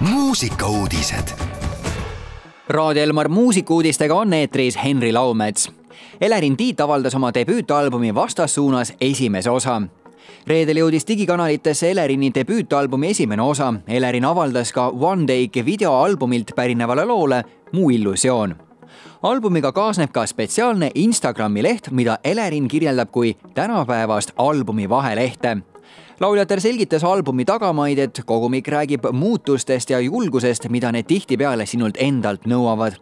muusikauudised. Raadio Elmar muusikuudistega on eetris Henri Laumets. Elerin Tiit avaldas oma debüütalbumi Vastassuunas esimese osa. reedel jõudis digikanalitesse Elerini debüütalbumi esimene osa. Elerin avaldas ka One Take videoalbumilt pärinevale loole Mu illusioon albumiga kaasneb ka spetsiaalne Instagrami leht, mida Elerin kirjeldab kui tänapäevast albumi vahelehte lauljatar selgitas albumi tagamaid, et kogumik räägib muutustest ja julgusest, mida need tihtipeale sinult endalt nõuavad.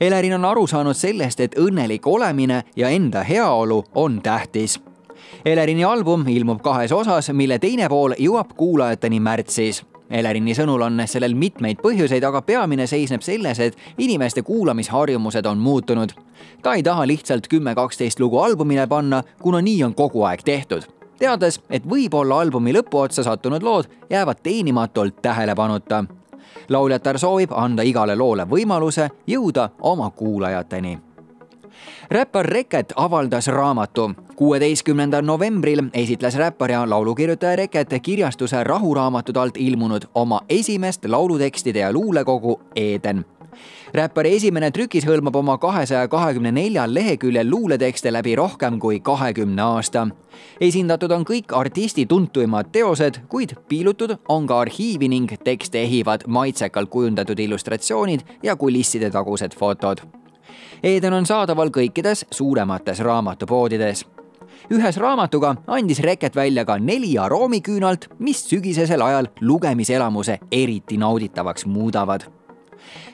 Elerin on aru saanud sellest, et õnnelik olemine ja enda heaolu on tähtis. Elerini album ilmub kahes osas, mille teine pool jõuab kuulajateni märtsis Elerini sõnul on sellel mitmeid põhjuseid, aga peamine seisneb selles, et inimeste kuulamisharjumused on muutunud. ta ei taha lihtsalt kümme-kaksteist lugu albumile panna, kuna nii on kogu aeg tehtud teades, et võib-olla albumi lõpuotsa sattunud lood jäävad teenimatult tähelepanuta. lauljatar soovib anda igale loole võimaluse jõuda oma kuulajateni räppar Reket avaldas raamatu. kuueteistkümnendal novembril esitles räppar ja laulukirjutaja Reket kirjastuse Rahuraamatud alt ilmunud oma esimest laulutekstide ja luulekogu Eeden räppari esimene trükis hõlmab oma kahesaja kahekümne neljal leheküljel luuletekste läbi rohkem kui kahekümne aasta. esindatud on kõik artisti tuntuimad teosed, kuid piilutud on ka arhiivi ning tekste ehivad maitsekalt kujundatud illustratsioonid ja kulisside tagused fotod. Eden on saadaval kõikides suuremates raamatupoodides ühes raamatuga andis Reket välja ka neli aroomiküünalt, mis sügisesel ajal lugemiselamuse eriti nauditavaks muudavad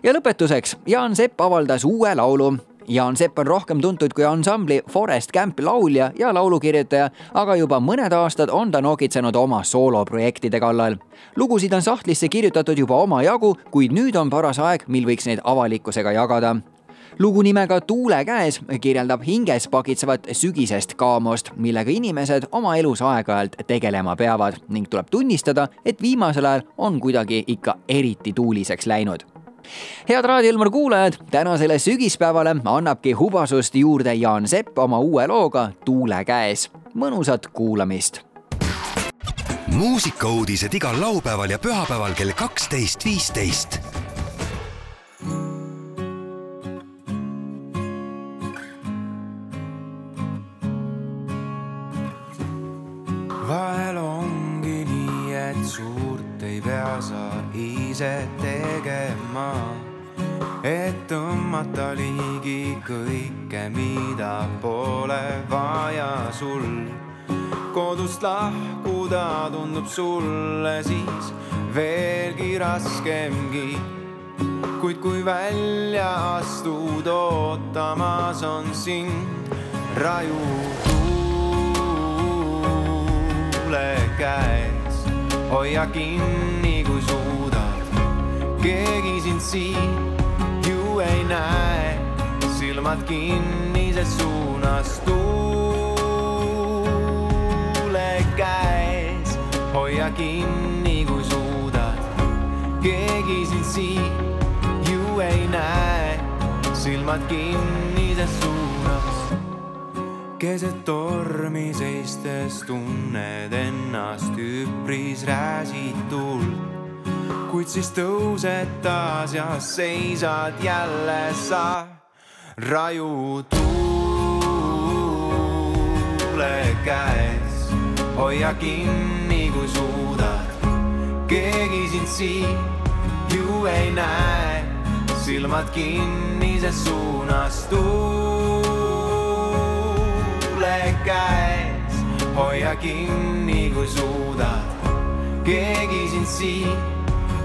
ja lõpetuseks, Jaan Sepp avaldas uue laulu. Jaan Sepp on rohkem tuntud kui ansambli Forest Camp laulja ja laulukirjutaja, aga juba mõned aastad on ta nokitsenud oma sooloprojektide kallal. lugusid on sahtlisse kirjutatud juba omajagu, kuid nüüd on paras aeg, mil võiks neid avalikkusega jagada lugu nimega Tuule käes kirjeldab hinges pakitsevat sügisest kaamost, millega inimesed oma elus aeg-ajalt tegelema peavad ning tuleb tunnistada, et viimasel ajal on kuidagi ikka eriti tuuliseks läinud head Raadio Elmar kuulajad, tänasele sügispäevale annabki hubasust juurde Jaan Sepp oma uue looga Tuule käes. mõnusat kuulamist. muusikauudised igal laupäeval ja pühapäeval kell kaksteist, viisteist ise tegema, et tõmmata ligi kõike, mida pole vaja sul. kodust lahkuda tundub sulle siis veelgi raskemgi. kuid kui välja astud, ootamas on sind raju tuule käes, hoia kinni, keegi sind siin ju ei näe, silmad kinnises suunas tuule käes. hoia kinni, kui suudad, keegi sind siin ju ei näe, silmad kinnises suunas. keset tormi seistes tunned ennast üpris räsitult kuid siis tõused taas ja seisad jälle sa. Raju tuule käes. hoia kinni, kui suudad, keegi sind siin ju ei näe, silmad kinnises suunas. Tuule käes. hoia kinni, kui suudad, keegi sind siin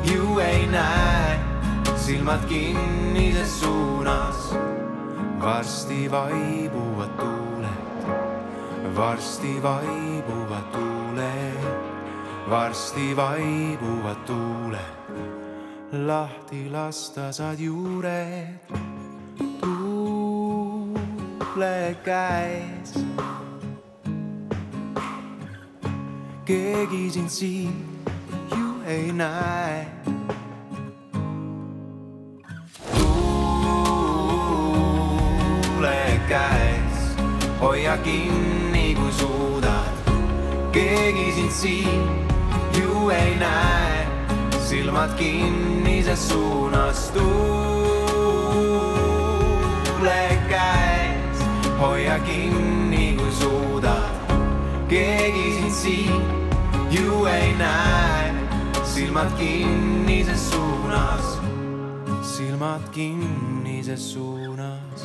ju ei näe, silmad kinnises suunas. varsti vaibuvad tuuled, varsti vaibuvad tuuled, varsti vaibuvad tuuled. lahti lasta saad juured tuule käes. keegi sind siin ei näe. tuule käes, hoia kinni, kui suudad. keegi sind siin ju ei näe, silmad kinnises suunas tuule käes, hoia kinni, kui suudad. keegi sind siin ju ei näe, silmad kinnises suunas, silmad kinnises suunas